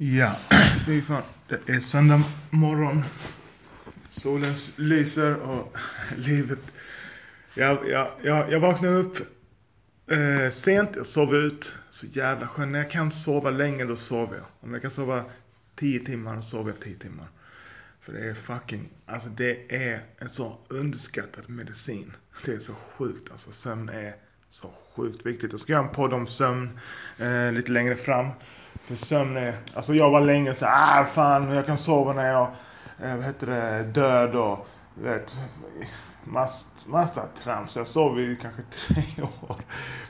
Ja, fy fan. Det är söndag morgon. Solen lyser och livet. Jag, jag, jag, jag vaknade upp eh, sent, jag sov ut. Så jävla skönt. När jag kan sova länge då sover jag. Om jag kan sova 10 timmar då sover jag 10 timmar. För det är fucking, alltså det är en så underskattad medicin. Det är så sjukt alltså. Sömn är så sjukt viktigt. Jag ska göra en podd om sömn eh, lite längre fram. För sömn är, alltså jag var länge så ah fan jag kan sova när jag, eh, vad heter det, död och vet, mass, massa trams. Jag sov i kanske tre år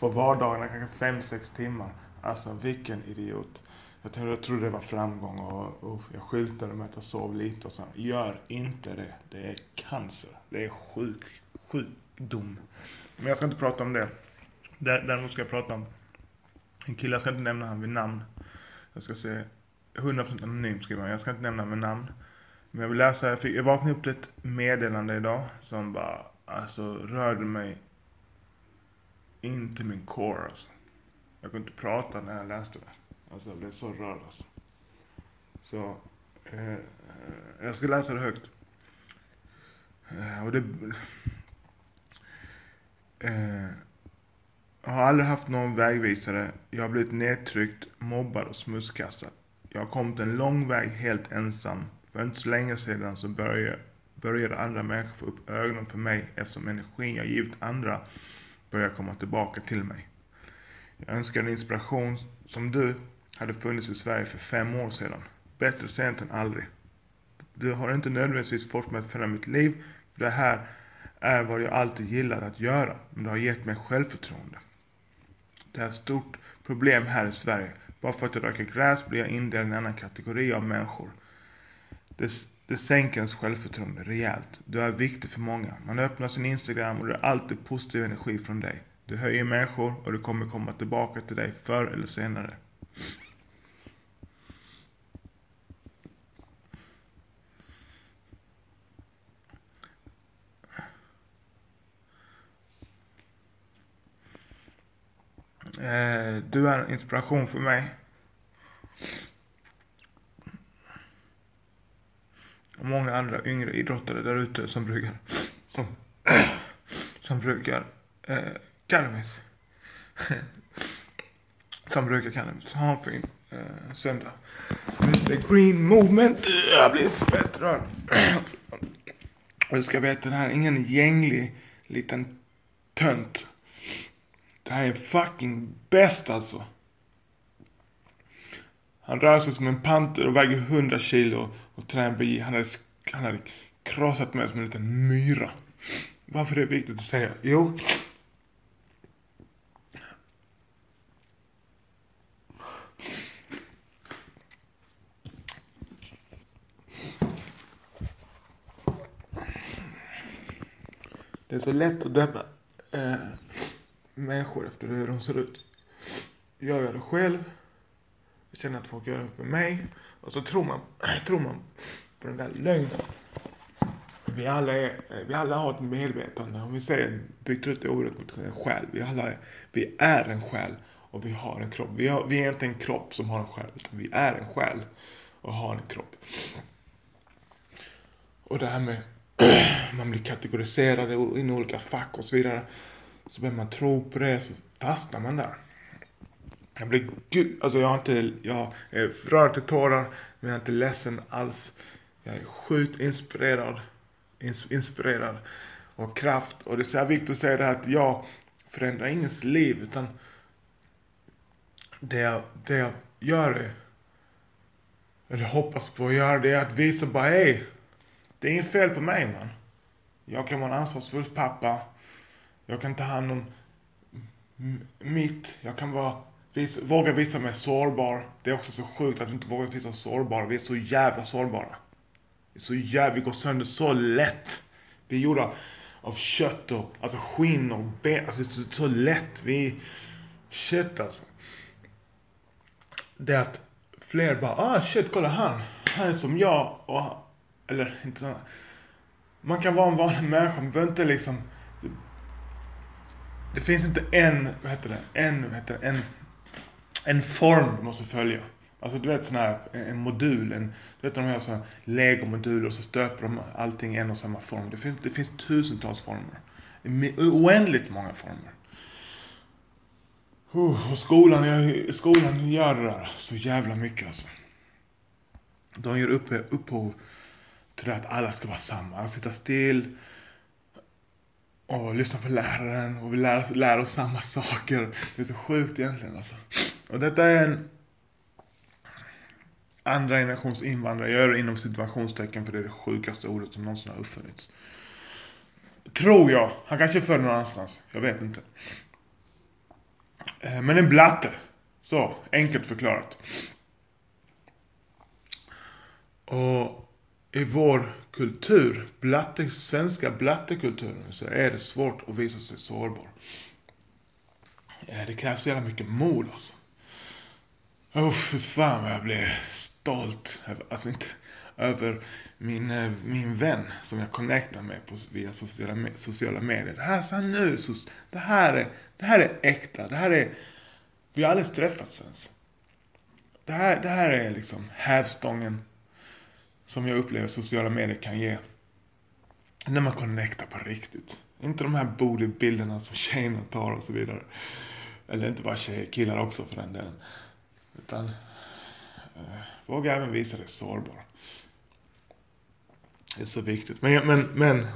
på vardagarna, kanske fem, sex timmar. Alltså vilken idiot. Jag trodde, jag trodde det var framgång och, och jag skyltade med att jag sov lite och så. Gör inte det. Det är cancer. Det är sjuk, sjukdom. Men jag ska inte prata om det. Däremot ska jag prata om en kille, jag ska inte nämna han vid namn. Jag ska se 100% anonymt skriver han. Jag ska inte nämna med namn. Men jag vill läsa, jag, fick, jag vaknade upp till ett meddelande idag som bara, alltså rörde mig in till min core alltså. Jag kunde inte prata när jag läste det. Alltså jag blev så rörd alltså. Så, eh, jag ska läsa det högt. Eh, och det... Eh, jag har aldrig haft någon vägvisare. Jag har blivit nedtryckt, mobbad och smutskastad. Jag har kommit en lång väg helt ensam. För inte så länge sedan så började, började andra människor få upp ögonen för mig eftersom energin jag givit andra börjar komma tillbaka till mig. Jag önskar en inspiration som du hade funnits i Sverige för fem år sedan. Bättre sent än aldrig. Du har inte nödvändigtvis fått mig att förändra mitt liv. För det här är vad jag alltid gillat att göra. Men det har gett mig självförtroende. Det är ett stort problem här i Sverige. Bara för att jag röker gräs blir jag indelad i en annan kategori av människor. Det, det sänker ens självförtroende rejält. Du är viktig för många. Man öppnar sin Instagram och det är alltid positiv energi från dig. Du höjer människor och det kommer komma tillbaka till dig förr eller senare. Eh, du är en inspiration för mig. Och många andra yngre idrottare där ute som brukar, som, som brukar eh, cannabis. som brukar cannabis. Ha en fin eh, söndag. The Green Movement. Jag blir fett rörd. Och du ska veta, det här är ingen gänglig liten tönt det här är fucking bäst alltså. Han rör sig som en panter och väger 100 kilo och tränar bi. Han hade, han hade krossat mig som en liten myra. Varför är det viktigt att säga? Jo. Det är så lätt att döma. Eh, människor efter hur de ser ut. Jag gör det själv. Jag känner att folk gör det för mig. Och så tror man, tror man på den där lögnen. Vi alla, är, vi alla har ett medvetande. Om vi säger, byter ut ordet mot en själ. Vi alla är, vi är en själ och vi har en kropp. Vi, har, vi är inte en kropp som har en själ. Utan vi är en själ och har en kropp. Och det här med man blir kategoriserad in i olika fack och så vidare. Så börjar man tro på det så fastnar man där. Jag blir gud, alltså jag har inte, jag är rörd till tårar men jag är inte ledsen alls. Jag är sjukt inspirerad, ins, inspirerad och kraft. Och det är så här viktigt att säga det här att jag förändrar ingens liv utan det jag, det jag gör är, eller hoppas på att göra det är att visa bara hej, det är inget fel på mig man. Jag kan vara en ansvarsfull pappa. Jag kan ta hand om mitt. Jag kan vara, vis, våga visa mig sårbar. Det är också så sjukt att vi inte vågar visa oss sårbara. Vi är så jävla sårbara. Vi, är så jävla, vi går sönder så lätt. Vi är gjorda av kött och alltså skinn och ben. Alltså det är så, så lätt. Vi, shit alltså. Det är att fler bara, ah shit kolla han. Han är som jag och, eller inte så. Man kan vara en vanlig människa, man behöver inte liksom det finns inte en, vad heter det, en, vad heter det, en, en form du måste följa. Alltså du vet sån här, en modul, en, du vet när de har här legomoduler och så stöper de allting i en och samma form. Det finns, det finns tusentals former. Oändligt många former. Och skolan, jag, skolan gör det där så jävla mycket alltså. De ger upp, upphov till det att alla ska vara samma. Alla sitta still och lyssna på läraren och vi lär, lär oss samma saker. Det är så sjukt egentligen alltså. Och detta är en andra generations invandrare. Jag gör det inom situationstecken för det är det sjukaste ordet som någonsin har uppfunnits. Tror jag. Han kanske är född någon annanstans. Jag vet inte. Eh, men en blatte. Så, enkelt förklarat. Och i vår kultur, blatte, svenska blattekulturen, så är det svårt att visa sig sårbar. Det krävs så jävla mycket mod alltså. Uff, fy fan vad jag blir stolt. Alltså inte över min, eh, min vän som jag connectar med på, via sociala, sociala medier. Det här, så här nu, så, det, här är, det här är äkta. Det här är, vi har aldrig träffats ens. Det här, det här är liksom hävstången som jag upplever sociala medier kan ge. När man connectar på riktigt. Inte de här bodybilderna som tjejerna tar och så vidare. Eller inte bara tjejer, killar också för den delen. Utan eh, våga även visa dig sårbar. Det är så viktigt. Men, men, men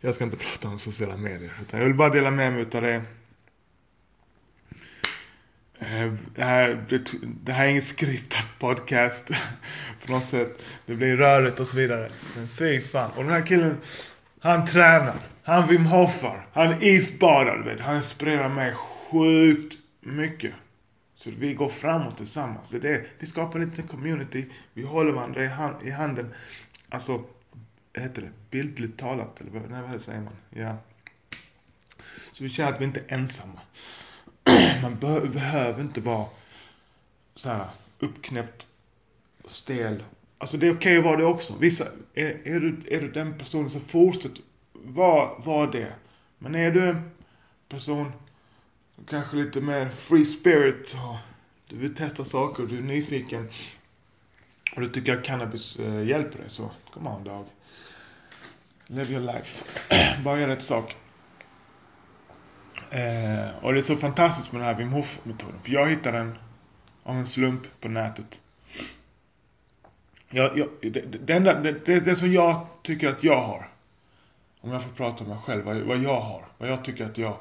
jag ska inte prata om sociala medier. Utan jag vill bara dela med mig utav det. Eh, det här, det, det här är ingen skriptad podcast på något sätt. Det blir rörigt och så vidare. Men fy fan. Och den här killen, han tränar. Han Wim Hofar. Han isbadar, du vet. Han inspirerar mig sjukt mycket. Så vi går framåt tillsammans. Det är, vi skapar en liten community. Vi håller varandra i, hand, i handen. Alltså, vad heter det? Bildligt talat, eller vad, nej, vad säger man? Ja. Så vi känner att vi inte är ensamma man be behöver inte vara så här uppknäppt, stel. Alltså det är okej okay att vara det också. Vissa, är, är, du, är du den personen som fortsätter vara var det. Men är du en person kanske lite mer free spirit och du vill testa saker och du är nyfiken och du tycker att cannabis eh, hjälper dig så come on dog. Live your life. Bara gör rätt sak. Eh, och det är så fantastiskt med den här Wim Hof-metoden. För jag hittade den av en slump på nätet. Jag, jag, det, det, enda, det, det, det som jag tycker att jag har. Om jag får prata om mig själv, vad, vad jag har. Vad jag tycker att jag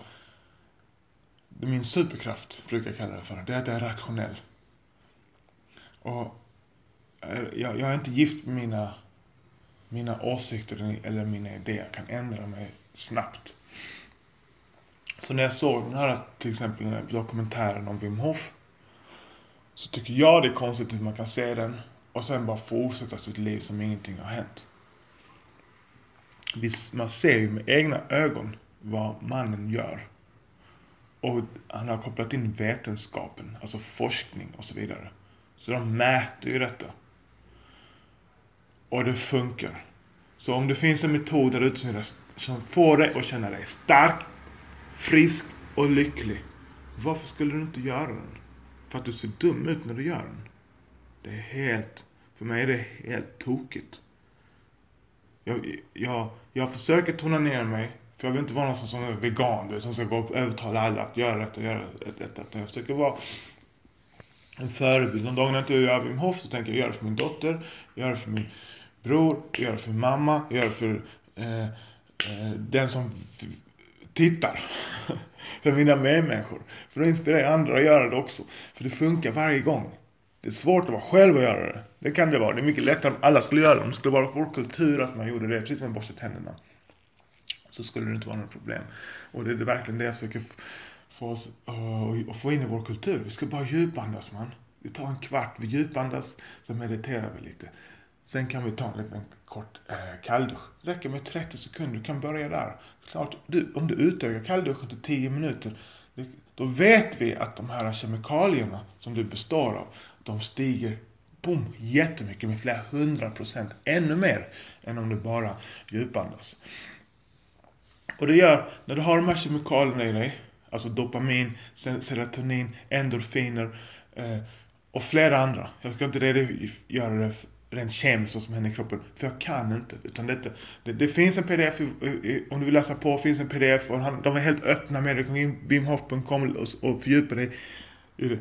min superkraft, brukar jag kalla det för. Det är att jag är rationell. Och eh, jag, jag är inte gift med mina, mina åsikter eller mina idéer. Jag kan ändra mig snabbt. Så när jag såg den här, till exempel den här dokumentären om Wim Hof. Så tycker jag det är konstigt hur man kan se den och sen bara fortsätta sitt liv som ingenting har hänt. Man ser ju med egna ögon vad mannen gör. Och han har kopplat in vetenskapen, alltså forskning och så vidare. Så de mäter ju detta. Och det funkar. Så om det finns en metod där ute som får dig att känna dig stark, frisk och lycklig. Varför skulle du inte göra den? För att du ser dum ut när du gör den. Det är helt, för mig är det helt tokigt. Jag, jag, jag försöker tona ner mig, för jag vill inte vara någon som är vegan, du, som ska gå och övertala alla att göra detta och göra detta. Jag försöker vara en förebild. De dagarna jag inte gör Wim Hof så tänker jag göra det för min dotter, göra det för min bror, göra det för min mamma, göra det för eh, eh, den som tittar. för mina medmänniskor. För att inspirera andra att göra det också. För det funkar varje gång. Det är svårt att vara själv och göra det. Det kan det vara. Det är mycket lättare om alla skulle göra det. Om det skulle vara vår kultur att man gjorde det, precis som att borsta tänderna. Så skulle det inte vara något problem. Och det är verkligen det jag försöker få oss eh, att få in i vår kultur. Vi ska bara djupandas man. Vi tar en kvart, vi djupandas, så mediterar vi lite. Sen kan vi ta en liten kort eh, kalldusch. Det räcker med 30 sekunder, du kan börja där. Klart, du, om du utökar kallduschen till 10 minuter, då vet vi att de här kemikalierna som du består av, de stiger boom, jättemycket med flera hundra procent, ännu mer än om du bara djupandas. Och det gör, när du har de här kemikalierna i dig, alltså dopamin, serotonin, endorfiner, eh, Och flera andra. Jag ska inte redogöra det rent kemiskt vad som händer i kroppen. För jag kan inte. Utan detta, det, det finns en pdf, om du vill läsa på, finns en pdf och han, de är helt öppna med det. Du kan gå in wimhof.com och, och fördjupa dig i det.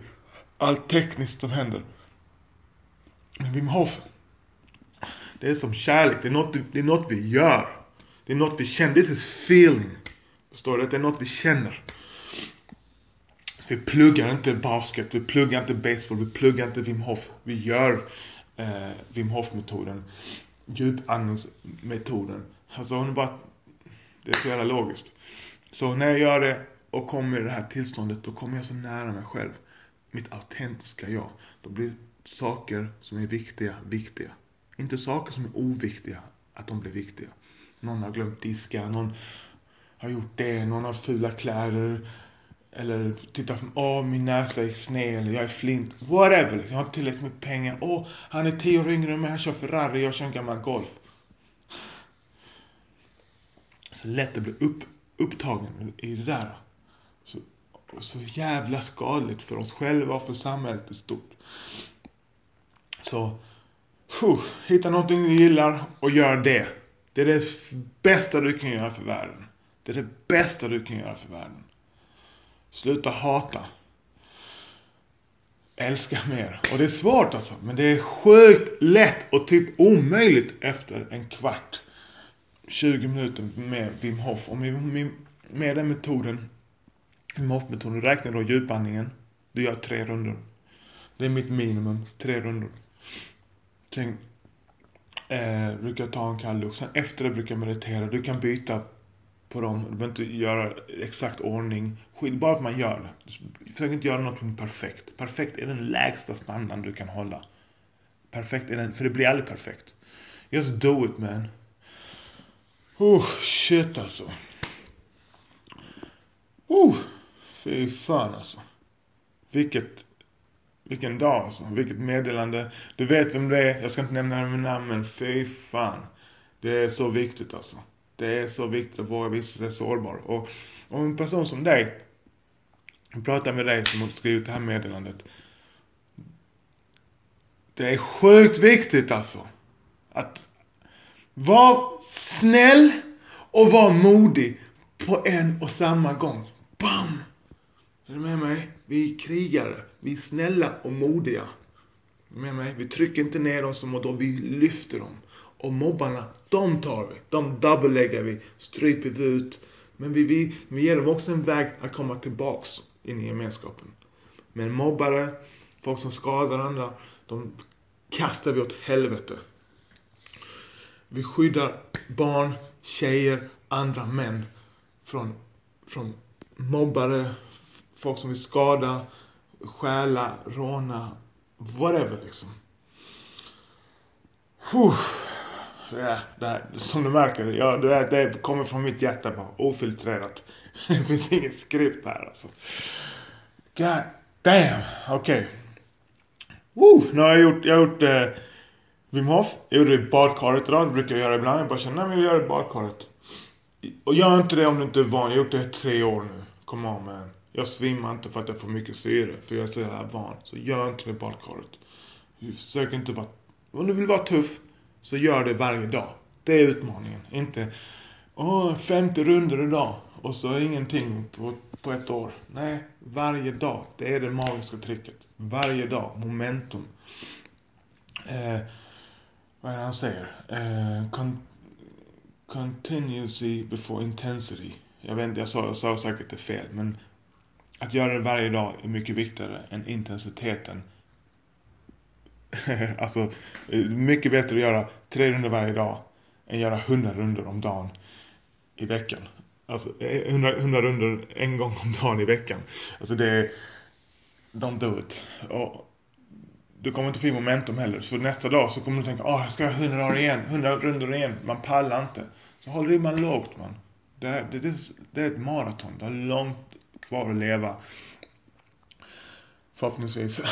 Allt tekniskt som händer. Men Wim Hof, det är som kärlek. Det är något, det är något vi gör. Det är något vi känner. This is feeling. Förstår du? Det är något vi känner. Vi pluggar inte basket, vi pluggar inte baseball, vi pluggar inte Wim Hof. Vi gör eh, Wim Hof-metoden, djupandningsmetoden. Alltså hon bara, det är så jävla logiskt. Så när jag gör det och kommer i det här tillståndet, då kommer jag så nära mig själv. Mitt autentiska jag. Då blir saker som är viktiga, viktiga. Inte saker som är oviktiga, att de blir viktiga. Någon har glömt diska, någon har gjort det, någon har fula kläder. Eller titta, åh min näsa är sned eller jag är flint. Whatever, liksom. jag har inte tillräckligt med pengar. Åh, han är tio år yngre än mig, han kör Ferrari, jag kör en gammal Golf. Så lätt att bli upp, upptagen i det där. Så, så jävla skadligt för oss själva och för samhället i stort. Så, puh, hitta någonting du gillar och gör det. Det är det bästa du kan göra för världen. Det är det bästa du kan göra för världen. Sluta hata. Älska mer. Och det är svårt alltså. Men det är sjukt lätt och typ omöjligt efter en kvart. 20 minuter med Wim Hof. Och med, med, med den metoden, Wim Hof-metoden, räknar då djupandningen. Du gör tre rundor. Det är mitt minimum, tre rundor. Sen eh, brukar jag ta en kall dusch. Sen efter det brukar jag meditera. Du kan byta på dem. Du behöver inte göra exakt ordning. Skit, bara att man gör det. Försök inte göra någonting perfekt. Perfekt är den lägsta standarden du kan hålla. Perfekt är den, för det blir aldrig perfekt. Just do it man. Oh, shit alltså. Oh, fy fan alltså. Vilket, vilken dag alltså. Vilket meddelande. Du vet vem det är. Jag ska inte nämna det med namn men fy fan. Det är så viktigt alltså. Det är så viktigt att våga visa sig sårbar. Och, om en person som dig, jag pratar med dig som har skrivit det här meddelandet. Det är sjukt viktigt alltså. Att vara snäll och vara modig på en och samma gång. Bam! Är du med mig? Vi är krigare. Vi är snälla och modiga. Är du med mig? Vi trycker inte ner dem som då vi lyfter dem. Och mobbarna, de tar vi. De dubbelläggar vi, stryper vi ut. Men vi, vi, vi ger dem också en väg att komma tillbaks in i gemenskapen. Men mobbare, folk som skadar andra, de kastar vi åt helvete. Vi skyddar barn, tjejer, andra män från, från mobbare, folk som vill skada, stjäla, råna, whatever liksom. Puh. Ja, det här, som du märker, ja, det, här, det kommer från mitt hjärta bara, ofiltrerat. Det finns inget skript här alltså. God damn, okej. Okay. nu har jag gjort, jag har gjort eh, Wim Hof. Jag gjorde det i badkaret idag, det brukar jag göra ibland. Jag bara känner, nej men jag gör det i badkaret. Och gör inte det om du inte är van, jag har gjort det i tre år nu. Come on man. Jag svimmar inte för att jag får mycket syre, för jag är så här van. Så gör inte det i badkaret. Försök inte vara, om du vill vara tuff, så gör det varje dag. Det är utmaningen. Inte Åh, 50 runder idag och så ingenting på, på ett år. Nej, varje dag. Det är det magiska tricket. Varje dag. Momentum. Eh, vad är det han säger? Eh, con continuity before intensity. Jag vet inte, jag sa, jag sa säkert det fel. Men att göra det varje dag är mycket viktigare än intensiteten alltså, eh, mycket bättre att göra tre runder varje dag än göra hundra runder om dagen i veckan. Alltså eh, hundra, hundra runder en gång om dagen i veckan. Alltså det är, don't do it. Och du kommer inte få in momentum heller. Så nästa dag så kommer du tänka, ah, åh, oh, jag ska göra hundra dagar igen, hundra runder igen. Man pallar inte. Så håll ribban lågt man. Det, det, det, det är ett maraton. Du har långt kvar att leva. Förhoppningsvis.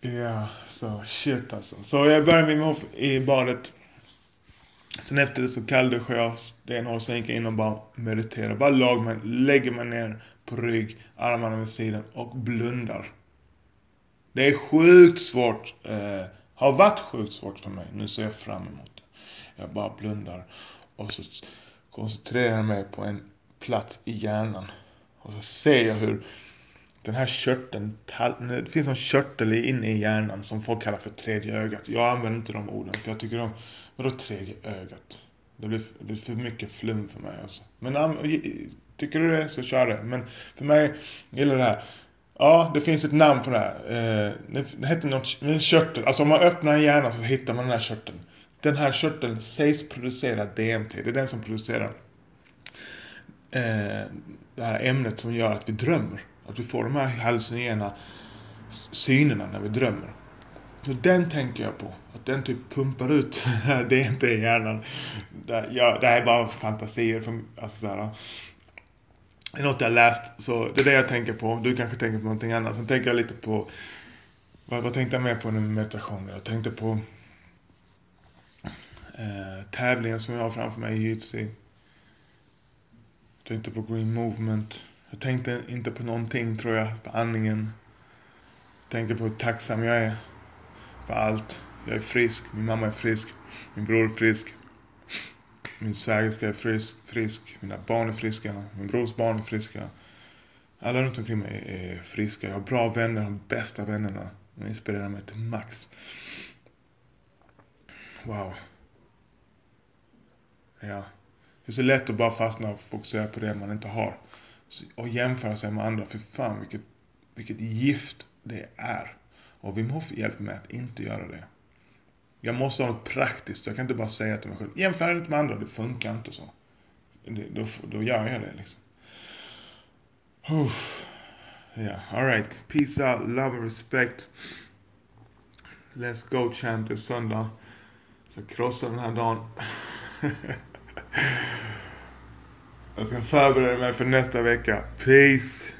Ja, så shit alltså. Så jag började med upp i badet. Sen efter det så kallduschade jag stenhårt. Sen gick jag in och bara mediterade. Bara lag mig, lägger mig ner på rygg, armarna vid sidan och blundar. Det är sjukt svårt. Eh, har varit sjukt svårt för mig. Nu ser jag fram emot det. Jag bara blundar. Och så koncentrerar jag mig på en plats i hjärnan. Och så ser jag hur den här körteln, det finns en körtel inne i hjärnan som folk kallar för tredje ögat. Jag använder inte de orden för jag tycker om, vadå tredje ögat? Det blir, det blir för mycket flum för mig alltså. Men tycker du det så kör det. Men för mig gillar det här. Ja, det finns ett namn för det här. Eh, det heter något, en körtel. Alltså om man öppnar en hjärna så hittar man den här körteln. Den här körteln sägs producera DMT. Det är den som producerar eh, det här ämnet som gör att vi drömmer. Att vi får de här hallucinogena synerna när vi drömmer. Så den tänker jag på. Att den typ pumpar ut det inte i hjärnan. Det, ja, det här är bara fantasier. För, alltså så här, det är något jag läst, så det är det jag tänker på. Du kanske tänker på någonting annat. Sen tänker jag lite på, vad, vad tänkte jag mer på under meditationen? Jag tänkte på eh, tävlingen som jag har framför mig i jujutsu. Jag tänkte på green movement. Jag tänkte inte på någonting tror jag, på andningen. Jag tänkte på hur tacksam jag är för allt. Jag är frisk, min mamma är frisk, min bror är frisk. Min svägerska är frisk, frisk, mina barn är friska, min brors barn är friska. Alla runt omkring mig är friska. Jag har bra vänner, de bästa vännerna. De inspirerar mig till max. Wow. Ja. Det är så lätt att bara fastna och fokusera på det man inte har. Och jämföra sig med andra. För fan vilket, vilket gift det är. Och Wim Hof hjälper mig att inte göra det. Jag måste ha något praktiskt. Jag kan inte bara säga till mig själv, jämför inte med andra, det funkar inte så. Det, då, då gör jag det liksom. Ja, yeah, alright. Peace out, love and respect. Let's go champ, det är söndag. Så krossa den här dagen. jag ska förbereda mig för nästa vecka. Peace.